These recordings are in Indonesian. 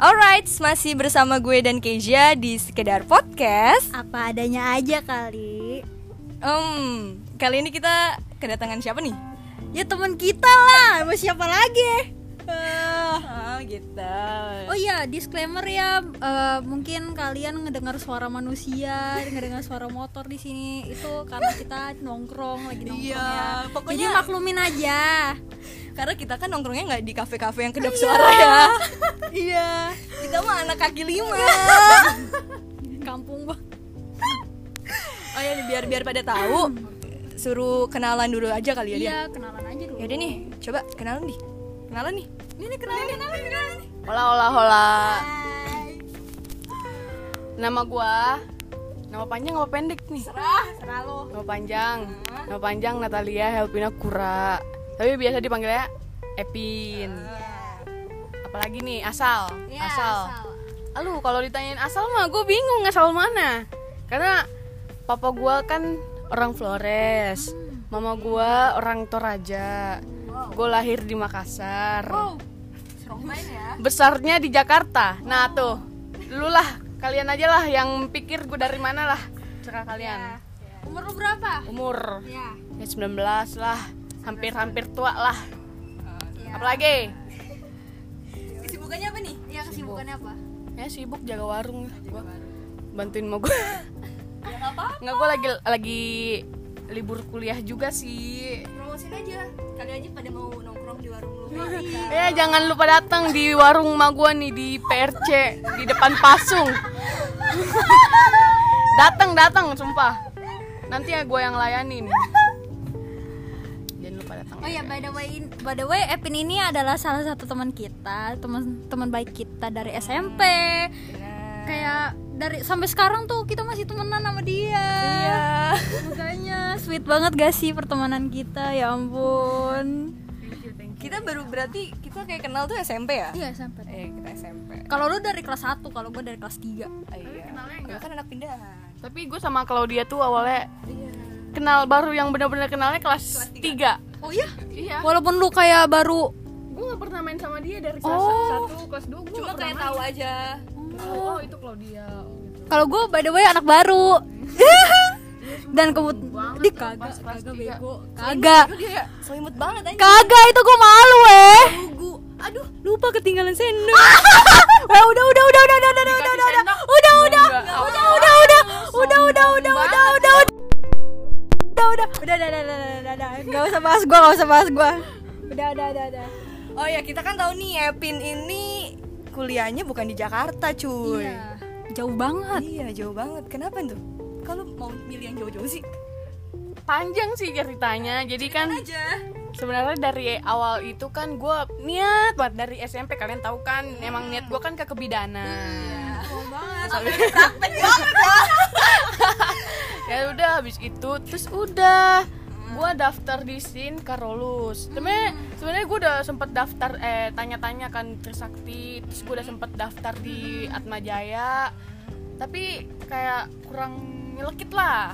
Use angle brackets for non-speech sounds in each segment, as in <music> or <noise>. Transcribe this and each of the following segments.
Alright, masih bersama gue dan Keja di sekedar podcast. Apa adanya aja kali. Um, kali ini kita kedatangan siapa nih? Ya teman kita lah, mau siapa lagi? Oh gitu. Oh iya, disclaimer ya, eh, mungkin kalian ngedengar suara manusia, ngedengar suara motor di sini itu karena kita nongkrong lagi nongkrong Iya, ya. pokoknya- Jadi maklumin aja. Karena kita kan nongkrongnya nggak di kafe-kafe yang kedap Iya. suara ya. <laughs> iya. Kita mah anak kaki lima. <laughs> Kampung bang. oh ya, biar biar pada tahu, suruh kenalan dulu aja kali ya dia. Iya, kenalan aja dulu. Yaudah nih, coba kenalan nih. Kenalan nih. Ini nih kenalan, kenalan, kenalan. Hola hola hola. Hai. Nama gua Nama panjang apa pendek nih? Serah, serah lo. Nama panjang. Nama panjang Natalia Helpina Kura. Tapi biasa dipanggilnya Epin. Apalagi nih asal. Iya, asal. Aduh, kalau ditanyain asal mah gue bingung asal mana. Karena papa gua kan orang Flores. Mama gua orang Toraja. Gue lahir di Makassar. Wow. Ya. besarnya di Jakarta. Nah tuh, lu lah, kalian aja lah yang pikir gue dari mana lah, cerah kalian. Umur lu berapa? Umur Ya. ya 19 lah, hampir-hampir tua lah. ya. Apalagi? Kesibukannya apa nih? Iya, kesibukannya apa? Ya sibuk jaga warung gua bantuin mau gue. Ya nggak gue lagi lagi libur kuliah juga sih. Promosin aja. Kali aja pada mau nongkrong di warung lu. <laughs> Ya jangan lupa datang di warung ma gua nih di PRC di depan Pasung. <laughs> datang datang sumpah. Nanti ya gue yang layanin. Oh ya, by the way, by the way, Epin ini adalah salah satu teman kita, teman teman baik kita dari SMP. Kayak dari sampai sekarang tuh kita masih temenan sama dia. Iya. Makanya sweet banget gak sih pertemanan kita? Ya ampun. Kita baru berarti kita kayak kenal tuh SMP ya? Iya, sampai. Eh, kita SMP. Kalau lu dari kelas 1, kalau gue dari kelas 3. Ah, iya. Gue kan anak pindahan. Tapi gue sama Claudia tuh awalnya Iya. kenal baru yang benar-benar kenalnya kelas 3 Oh iya? Iya. Walaupun lu kayak baru Gue gak pernah main sama dia dari kelas Oh. 1, kelas 2 gue Cuma kayak tahu aja. Oh, itu Claudia. Oh, gitu. kalau gue by the way anak baru. Dan kebut di kagak, kagak bego. Kagak. Dia ya selimut banget aja. Kagak itu gue malu eh. Aduh, lupa ketinggalan sendok. <laughs> Eh udah udah udah udah udah udah udah udah udah udah udah udah udah udah udah udah nggak usah bahas gua nggak usah bahas gua. Udah udah udah udah. Oh ya, kita kan tahu nih Epin ini kuliahnya bukan di Jakarta, cuy. iya. Jauh banget. Iya, jauh banget. Kenapa tuh? Kalau mau milih yang jauh-jauh sih, Panjang sih ceritanya. Jadi kan aja. sebenarnya dari awal itu kan gue niat banget dari SMP kalian tahu kan emang niat gue kan ke kebidanan. Jauh banget. <laughs> Ya udah habis itu terus udah gue daftar di sin Karolus sebenarnya sebenarnya gue udah sempet daftar eh tanya-tanya kan Trisakti terus gue udah sempet daftar di Atma Jaya. Tapi kayak kurang nyelekit lah.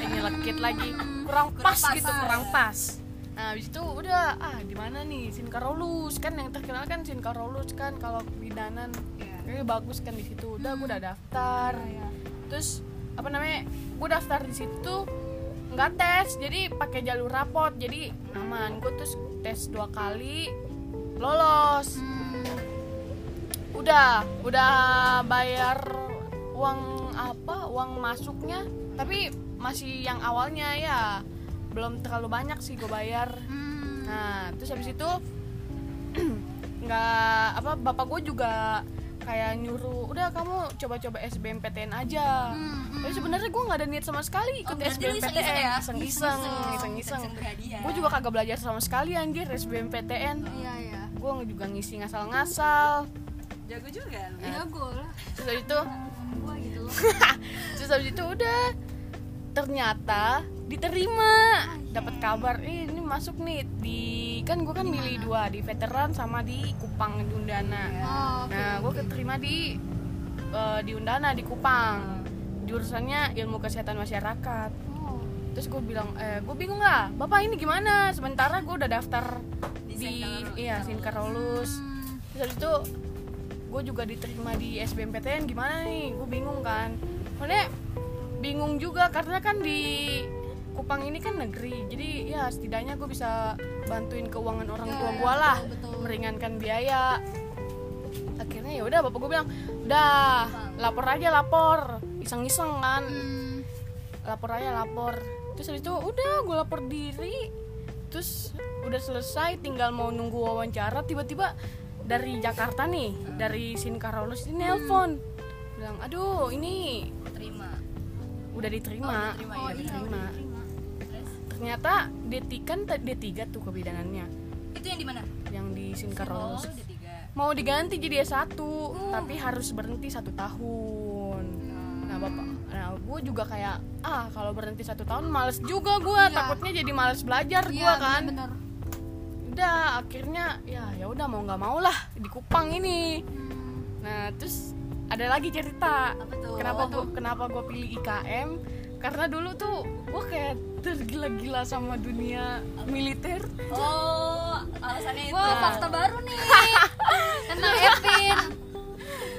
Eh, nyelekit lagi. Kurang pas gitu kurang pas. Nah habis itu udah ah di mana nih sin Karolus kan yang terkenal kan sin Karolus kan kalau bidanan. Kayaknya bagus kan di situ. Udah gue udah daftar. Terus apa namanya gue daftar di situ nggak tes jadi pakai jalur rapot jadi aman. Gue terus tes dua kali lolos. Udah udah bayar uang apa uang masuknya tapi masih yang awalnya ya. Belum terlalu banyak sih gue bayar. Nah terus habis itu <clears throat> nggak apa bapak gue juga kayak nyuruh udah kamu coba-coba SBMPTN aja. Tapi sebenarnya gue nggak ada niat sama sekali ikut berarti lu SBMPTN iseng-iseng ya? iseng-iseng iseng-iseng berhadiah. gue juga kagak belajar sama sekali anjir SBMPTN iya iya. Gue juga ngisi ngasal-ngasal. Jago juga lu. iya gue lah terus itu gua gitu loh. <laughs> Terus habis itu udah ternyata diterima. Dapat kabar "Ih, ini masuk nih di kan gue kan milih dua di veteran sama di Kupang di Undana. Oh, nah gue keterima di eh, di Undana di Kupang. Jurusannya ilmu kesehatan masyarakat. Oh. terus gue bilang eh gue bingung lah bapak ini gimana? Sementara gue udah daftar di, Di iya Sin Karolus terus habis itu gue juga diterima di SBMPTN gimana nih? Gue bingung kan. Soalnya bingung juga karena kan di Kupang ini kan negeri. Jadi ya setidaknya gue bisa bantuin keuangan orang tua gue lah meringankan biaya. Akhirnya ya udah bapak gue bilang udah lapor aja lapor. Iseng-iseng kan. Hmm. lapor aja lapor. Terus habis itu udah gue lapor diri. Terus udah selesai tinggal mau nunggu wawancara tiba-tiba dari Jakarta nih dari Sinkarolus ini nelpon. Bilang aduh ini udah diterima. Diterima, udah iya, diterima. Ternyata D3 kan t- D3 tuh kebidanannya itu yang di mana? Yang di Sinkarolus D3 mau diganti jadi S1 tapi harus berhenti satu tahun. Nah bapak nah gue juga kayak ah kalau berhenti satu tahun males juga gue takutnya jadi males belajar gue Iya, kan? bener. udah akhirnya ya ya udah mau nggak mau lah di Kupang ini nah terus ada lagi cerita. Apa tuh? kenapa tuh? Kenapa gue pilih IKM karena dulu tuh gue kayak tergila-gila sama dunia militer. Oh alasannya itu. Wah, fakta baru nih. <laughs> Tentang Epin.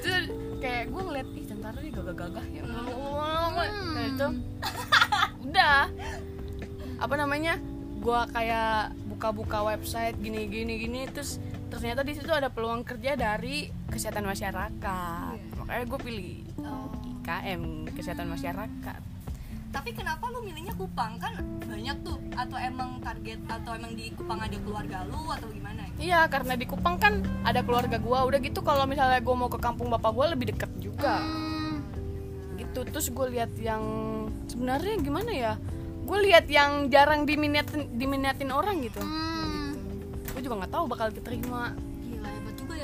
terus kayak gue ngeliat ih tentara nih gagah-gagah ya. Nah itu udah. Apa namanya? Gue kayak buka-buka website gini gini gini terus ternyata di situ ada peluang kerja dari kesehatan masyarakat makanya gue pilih IKM kesehatan masyarakat. Tapi kenapa lu milihnya Kupang? Kan banyak tuh. Atau emang target atau emang di Kupang ada keluarga lu atau gimana? Iya karena di Kupang kan ada keluarga gue udah gitu kalau misalnya gue mau ke kampung bapak gue lebih deket juga. Hmm. gitu. Terus gue lihat yang sebenarnya gimana ya? Gue lihat yang jarang diminatin diminatin orang gitu. Hmm. gue juga nggak tahu bakal diterima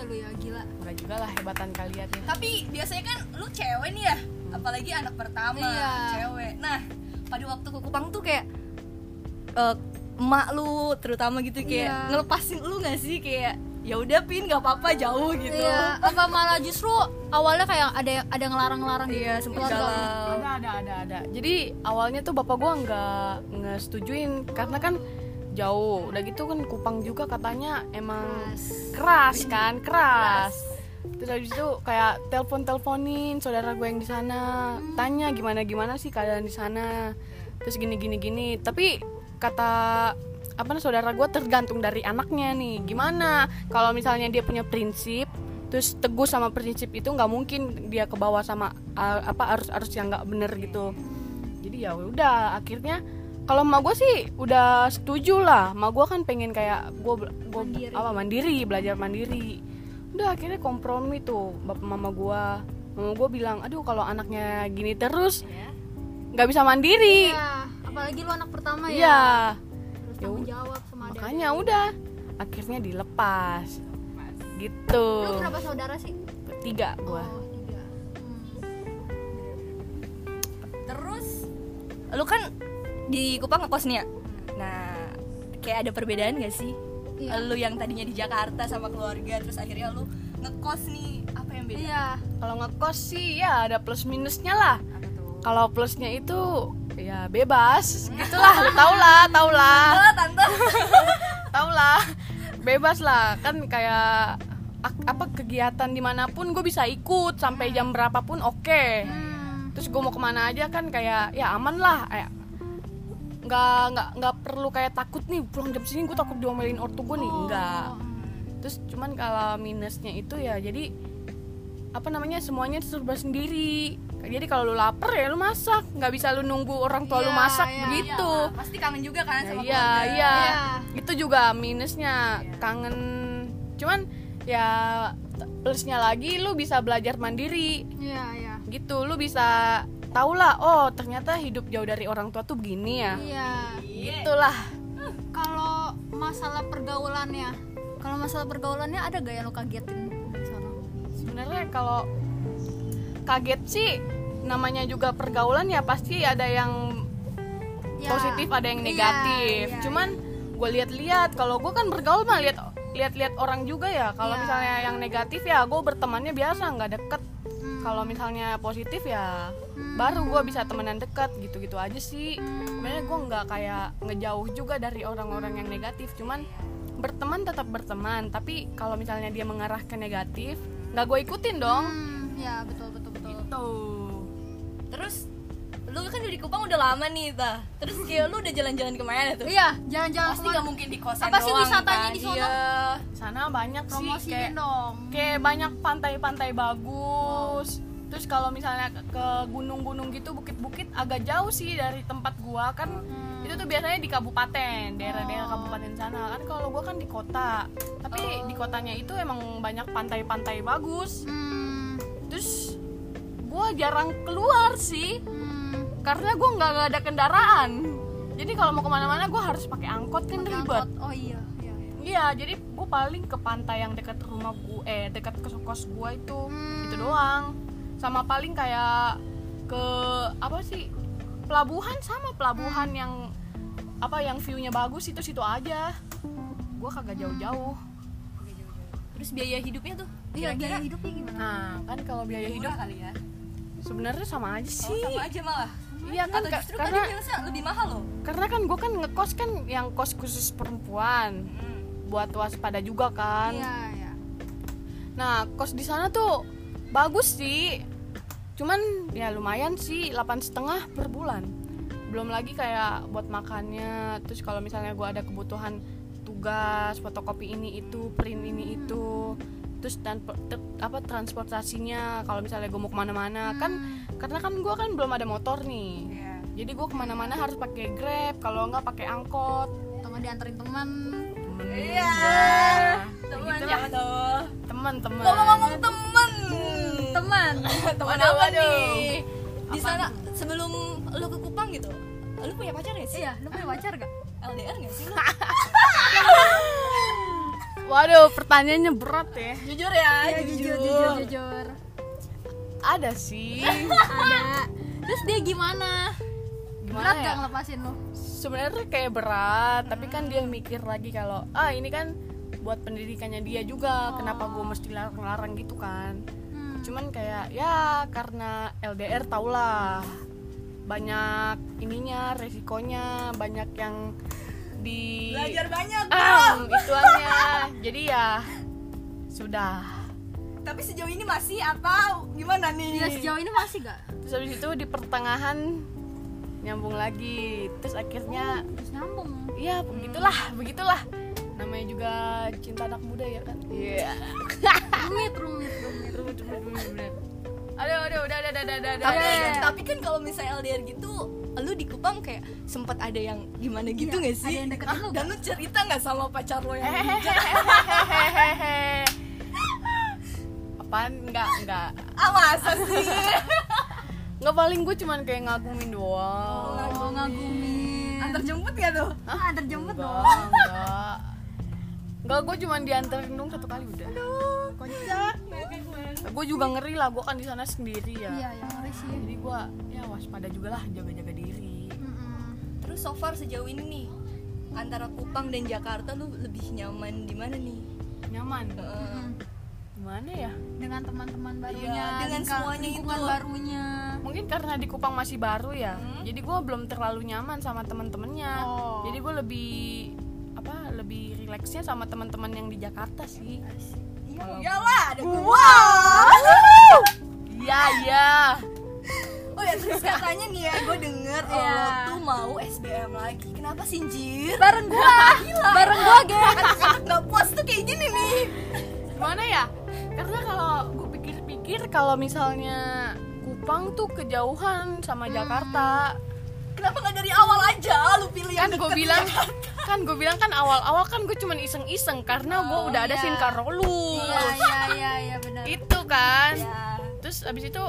ya lu ya, gila. nggak juga lah hebatan kalian ya. Tapi biasanya kan lu cewek nih ya apalagi anak pertama Iya. cewek. Nah pada waktu ke Kupang tuh kayak eh, emak lu terutama gitu kayak Iya. ngelepasin lu nggak sih? Kayak ya udah pin nggak apa-apa jauh gitu. Iya, apa malah justru awalnya kayak ada yang ada ngelarang-larang gitu. iya sempet galau ada ada ada ada. Jadi awalnya tuh bapak gue nggak ngesetujuin karena kan jauh. Udah gitu kan Kupang juga katanya emang keras. kan keras. Terus habis itu kayak telepon teleponin saudara gue yang di sana tanya gimana gimana sih keadaan di sana. Terus gini gini gini. Tapi kata apa nih saudara gue tergantung dari anaknya nih. Gimana? Kalau misalnya dia punya prinsip terus teguh sama prinsip itu nggak mungkin dia ke bawah sama uh, apa arus arus yang nggak bener gitu. Jadi ya udah akhirnya kalau emak gue sih udah setuju lah. Emak gue kan pengen kayak gue gue apa mandiri belajar mandiri. Udah akhirnya kompromi tuh bapak mama gue mama gue bilang aduh kalau anaknya gini terus nggak bisa mandiri. Iya, apalagi lu anak pertama ya. iya. Terus tanggung jawab sama adik. makanya udah akhirnya dilepas. Gitu. Lu berapa saudara sih? tiga gue Oh, tiga. Hmm. terus lu kan di Kupang ngekos nih ya? Nah kayak ada perbedaan gak sih? Iya. lu yang tadinya di Jakarta sama keluarga terus akhirnya lu ngekos nih. Apa yang beda? Iya. kalau ngekos sih ya ada plus minusnya lah. Kalau plusnya itu ya bebas. Gitulah tau lah tau lah. Tante <laughs> tau lah. Bebas lah. Kan kayak ak- apa kegiatan di mana pun gue bisa ikut. Sampai jam berapapun oke. Hmm. terus gue mau ke mana aja kan kayak ya aman lah. Kayak nggak nggak nggak perlu kayak takut nih pulang jam sini gue takut diomelin ortu gue nih. Enggak terus cuman kalau minusnya itu ya jadi apa namanya semuanya serba sendiri. Jadi kalau lu lapar ya lu masak. Nggak bisa lu nunggu orang tua lu Iya, masak iya. begitu. pasti kangen juga kan Nah, sama iya keluarga. iya Iya. itu juga minusnya. Kangen. Cuman ya plusnya lagi lu bisa belajar mandiri. Iya, iya. gitu lu bisa tau lah oh ternyata hidup jauh dari orang tua tuh begini ya Iya. gitulah Kalau masalah pergaulannya, kalau masalah pergaulannya ada gak yang lo kagetin sebenarnya kalau kaget sih namanya juga pergaulan ya pasti ada yang Ya. positif ada yang Iya, negatif iya, cuman gue lihat-lihat kalau gue kan bergaul mah lihat lihat-lihat orang juga ya kalau Iya. misalnya yang negatif ya gue bertemannya biasa nggak deket. Kalau misalnya positif ya baru gue bisa temenan dekat gitu-gitu aja sih. Sebenarnya gue nggak kayak ngejauh juga dari orang-orang yang negatif cuman berteman tetap berteman. Tapi kalau misalnya dia mengarah ke negatif nggak gue ikutin dong. Hmm, ya betul betul betul. tuh terus lu kan udah di Kupang udah lama nih ta terus kayak lu udah jalan-jalan ke mana tuh Iya, jalan-jalan pasti nggak mungkin di kosan Apa sih wisatanya kan? di sono? Iya. sana banyak sih Promosiin kayak dong. kayak banyak pantai-pantai bagus terus kalau misalnya ke- gunung-gunung gitu bukit-bukit agak jauh sih dari tempat gua kan Hmm. itu tuh biasanya di kabupaten daerah-daerah kabupaten sana kan kalau gua kan di kota tapi di kotanya itu emang banyak pantai-pantai bagus Hmm, terus gua jarang keluar sih hmm. Karena gua nggak ada kendaraan jadi kalau mau ke mana-mana gua harus pakai angkot kan ribet angkot. Oh iya, iya. iya. Iya, jadi gue paling ke pantai yang dekat rumah gue, eh dekat ke kos gue itu, Hmm. itu doang. Sama paling kayak ke apa sih pelabuhan sama pelabuhan Hmm. yang apa yang viewnya bagus itu situ aja. Gue kagak jauh-jauh. terus biaya hidupnya tuh Iya, biaya hidupnya gimana? Nah, kan kalau biaya hidup kali ya sebenarnya sama aja oh, sih. sama aja malah Iya kan atau justru karena biasa lebih mahal loh karena kan gue kan ngekos kan yang kos khusus perempuan buat waspada juga kan. Iya, iya. Nah, kos di sana tuh bagus sih. Cuman ya lumayan sih, delapan setengah per bulan. Belum lagi kayak buat makannya. Terus kalau misalnya gua ada kebutuhan tugas, fotokopi ini itu, print ini itu. Terus dan apa transportasinya kalau misalnya gue mau ke mana-mana kan karena kan gua kan belum ada motor nih. Iya. Jadi gua ke mana-mana harus pakai grab, kalau nggak pakai angkot. Atau nggak dianterin teman. Iya. Teman teman ya tuh Teman-teman. ngomong-ngomong Teman. teman Waduh, apa nih di sana sebelum lu ke Kupang gitu lu punya pacar gak sih Iya, lu punya pacar gak? LDR gak sih Waduh, pertanyaannya berat ya. jujur ya Iya, jujur, jujur, jujur. Ada sih. <laughs> Ada. Terus dia gimana? Gimana Berat ya? gak ngelepasin lu? Sebenarnya kayak berat, tapi kan dia mikir lagi kalau ah ini kan buat pendidikannya dia juga. Kenapa gue mesti larang-larang gitu kan? Hmm. Cuman kayak ya karena LDR tau lah banyak ininya resikonya banyak yang di belajar banyak ah, ituannya jadi ya sudah tapi sejauh ini masih atau gimana nih? Dia sejauh ini masih gak? terus habis itu di pertengahan nyambung lagi. Terus akhirnya Terus nyambung. ya begitulah begitulah. Namanya juga cinta anak muda ya kan iya. <laughs> Rumit, rumit, rumit. aduh aduh udah udah udah udah udah. Tapi, udah. tapi kan kalau misalnya LDR gitu lu di Kupang kayak sempat ada yang gimana gitu Iya, nggak sih? ada yang deketin lu dan lu cerita nggak sama pacar lo yang <laughs> bijak hehehe <laughs> apaan enggak enggak ah masa sih. Enggak paling gue cuman kayak ngagumin doang. Oh, ngagumin. antar jemput gak tuh? Ah, antar jemput enggak dong. enggak enggak gue cuman dianterin dong satu kali udah. Kocak. Gue juga ngeri lah gue kan di sana sendiri ya. Iya, yang ngeri sih. jadi gue ya waspada juga lah jaga-jaga diri. Mm-mm. terus so far sejauh ini nih antara Kupang dan Jakarta lu lebih nyaman di mana nih? Nyaman? Heeh. Gimana ya Dengan teman-teman barunya, Iya, dengan semuanya lingkungan itu. barunya. mungkin karena di Kupang masih baru ya Hmm. jadi gue belum terlalu nyaman sama temen-temennya Oh. jadi gue lebih apa lebih rileksnya sama teman-teman yang di Jakarta sih iya iyalah ada gua iya iya oh ya terus katanya nih ya gue denger oh, Iya. lo tuh mau SBM lagi kenapa sih Jir Bareng gua. Bareng gua, geng. nggak puas tuh kayak gini nih gimana ya karena kalau gue pikir-pikir kalau misalnya Kupang tuh kejauhan sama Jakarta kenapa nggak dari awal aja lu pilih kan gue bilang Jakarta? kan gue bilang kan awal-awal kan gue cuman iseng-iseng karena gue udah ada iya. SIM Karolus Iya, iya, iya, iya benar. itu kan ya terus abis itu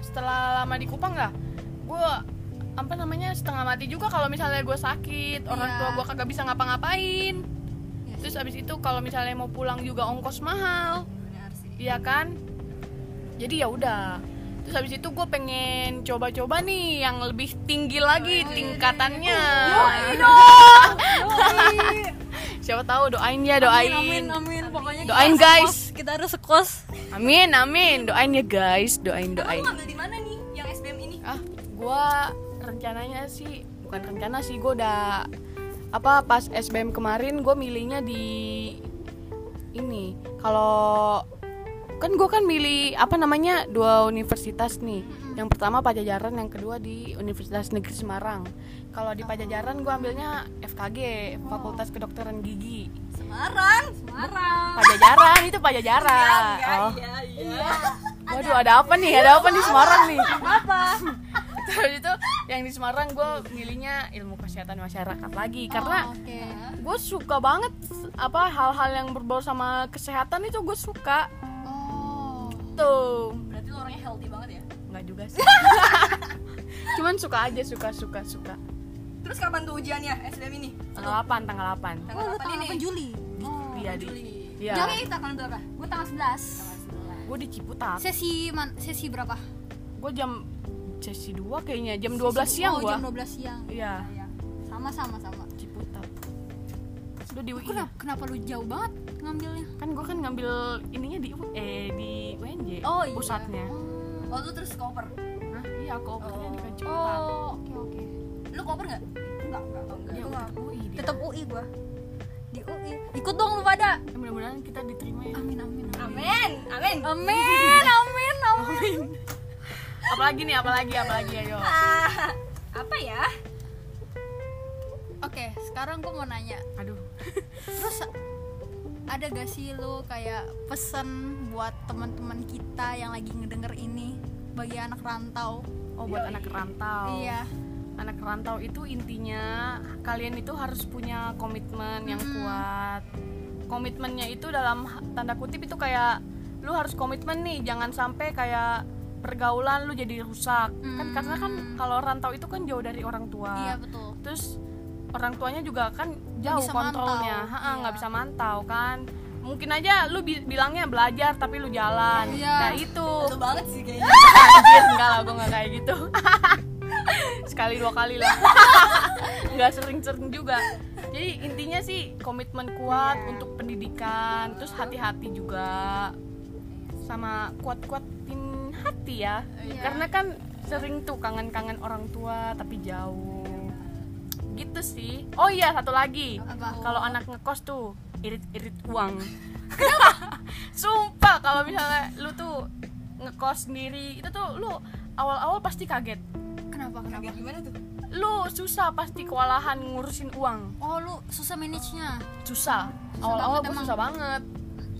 setelah lama di Kupang lah gue apa namanya setengah mati juga kalau misalnya gue sakit orang Iya. tua gue kagak bisa ngapa-ngapain Iya terus abis itu kalau misalnya mau pulang juga ongkos mahal iya kan? Jadi ya udah. Terus habis itu gue pengen coba-coba nih yang lebih tinggi lagi tingkatannya. <laughs> Siapa tahu doain ya doain. Amin, amin. Pokoknya Doain, kita guys. sekos. Kita harus sekos. amin amin. Doain ya guys. Doain doain lu ngambil di mana nih yang SBM ini? Ah gue rencananya sih bukan rencana sih gue udah apa pas SBM kemarin gue milihnya di ini. Kalau kan gue kan milih apa namanya dua universitas nih. Yang pertama Pajajaran yang kedua di Universitas Negeri Semarang. Kalau di Pajajaran gue ambilnya FKG Fakultas Kedokteran Gigi. Semarang Semarang. Pajajaran itu Pajajaran. Oh. iya iya. Waduh ada apa nih? Ada apa di Semarang nih? Apa? Terus itu yang di Semarang gue milihnya ilmu kesehatan masyarakat lagi. Karena Oh, oke. gue suka banget apa hal-hal yang berbau sama kesehatan itu gue suka tuh berarti lo orangnya healthy banget ya? Nggak juga sih. <laughs> Cuman suka aja suka suka suka. Terus kapan tuh ujiannya SBM ini? Tanggal 8 tanggal 8 oh tanggal lu kapan tanggal ini? 8 Juli. Oh iya di. Juli. Iya. Juli tanggal berapa? Gue tanggal 11 gue di Ciputat. Sesi man sesi berapa? Gue jam sesi 2 kayaknya jam 12 siang oh gue jam 12 siang. Iya. Iya. sama sama sama. Ciputat. Lu di UI kenapa kenapa lu jauh banget ngambilnya? Kan gue kan ngambil ininya di eh di oh, iya. pusatnya. Oh, itu terus koper? Hah? iya kopernya oh. di oh oke oke. Okay. lu koper nggak? Nggak enggak enggak. Iya, UI dia. tetap UI gua. Di UI ikut dong lu pada. Mudah-mudahan kita diterima ya. Amin amin amin. Amin <laughs> amin. Amin amin, apalagi nih apalagi apalagi ayo. Ah, apa ya? Oke sekarang gua mau nanya. Aduh. Terus ada gak sih lu kayak pesen teman-teman kita yang lagi ngedenger ini bagi anak rantau. Oh buat anak rantau. Iya. Anak rantau itu intinya kalian itu harus punya komitmen yang Hmm. kuat. Komitmennya itu dalam tanda kutip itu kayak lu harus komitmen nih jangan sampai kayak pergaulan lu jadi rusak. Kan karena kan kalau rantau itu kan jauh dari orang tua. Hmm. iya betul. Terus orang tuanya juga kan jauh bisa kontrolnya. nggak iya. bisa mantau kan mungkin aja lu bi- bilangnya belajar tapi lu jalan. Iya. nah itu. Lu banget sih kayaknya. Anjir, <laughs> enggak lah gue nggak kayak gitu. <laughs> Sekali dua kali lah. <laughs> Nggak sering-sering juga. Jadi intinya sih komitmen kuat untuk pendidikan terus hati-hati juga. Sama kuat-kuatin hati ya. Karena kan sering tuh kangen-kangen orang tua tapi jauh. Gitu sih. Oh iya satu lagi. Kalau anak ngekos tuh irit-irit uang. <laughs> Sumpah kalau misalnya lu tuh ngekos sendiri itu tuh lu awal-awal pasti kaget. Kenapa kenapa? Kaget gimana tuh? Lu susah pasti kewalahan ngurusin uang. Oh lu susah manage nya susah awal-awal gue susah banget.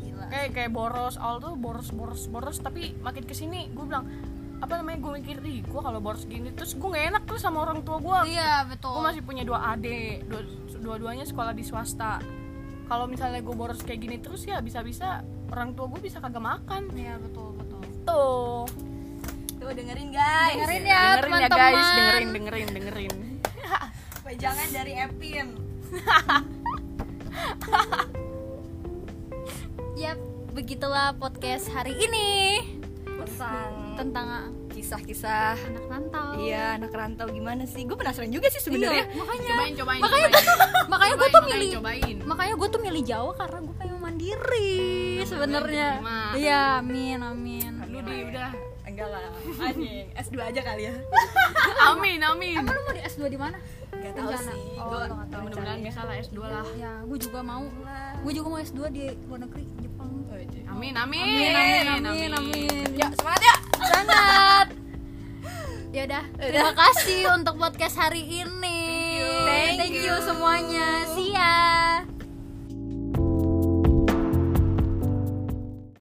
Gila kayak kayak boros awal tuh boros boros boros tapi makin ke sini gue bilang apa namanya gue mikir ih gue kalau boros gini terus gue gak enak tuh sama orang tua gue iya betul. Gue masih punya dua adik dua, dua-duanya sekolah di swasta kalau misalnya gue boros kayak gini terus ya bisa-bisa orang tua gue bisa kagak makan. Iya betul betul. Tuh. Tuh dengerin guys. Dengerin ya dengerin ya teman-teman. guys. Dengerin dengerin dengerin. <laughs> Jangan dari Epin. <laughs> Yap, begitulah podcast hari ini. Tentang tentang kisah-kisah. anak rantau. iya anak rantau. Gimana sih? Gue penasaran juga sih sebenarnya. Iya, makanya. Cobain cobain makanya Cobain, <laughs> Jawa karena gue pengen mandiri sebenarnya. diterima. Iya, amin amin. lu di udah enggak lah anjing S2 aja kali ya <laughs> amin amin Emang lu mau di S2 di mana? Gak tahu Rencana. sih Oh, gue mudah-mudahan bisa lah S2 lah Ya, gue juga mau. Gue juga mau S2 di luar negeri, Jepang. amin amin Amin, amin, amin, ya semangat ya Sangat. <laughs> Ya udah, terima kasih untuk podcast hari ini. Thank Thank you. you semuanya. See ya.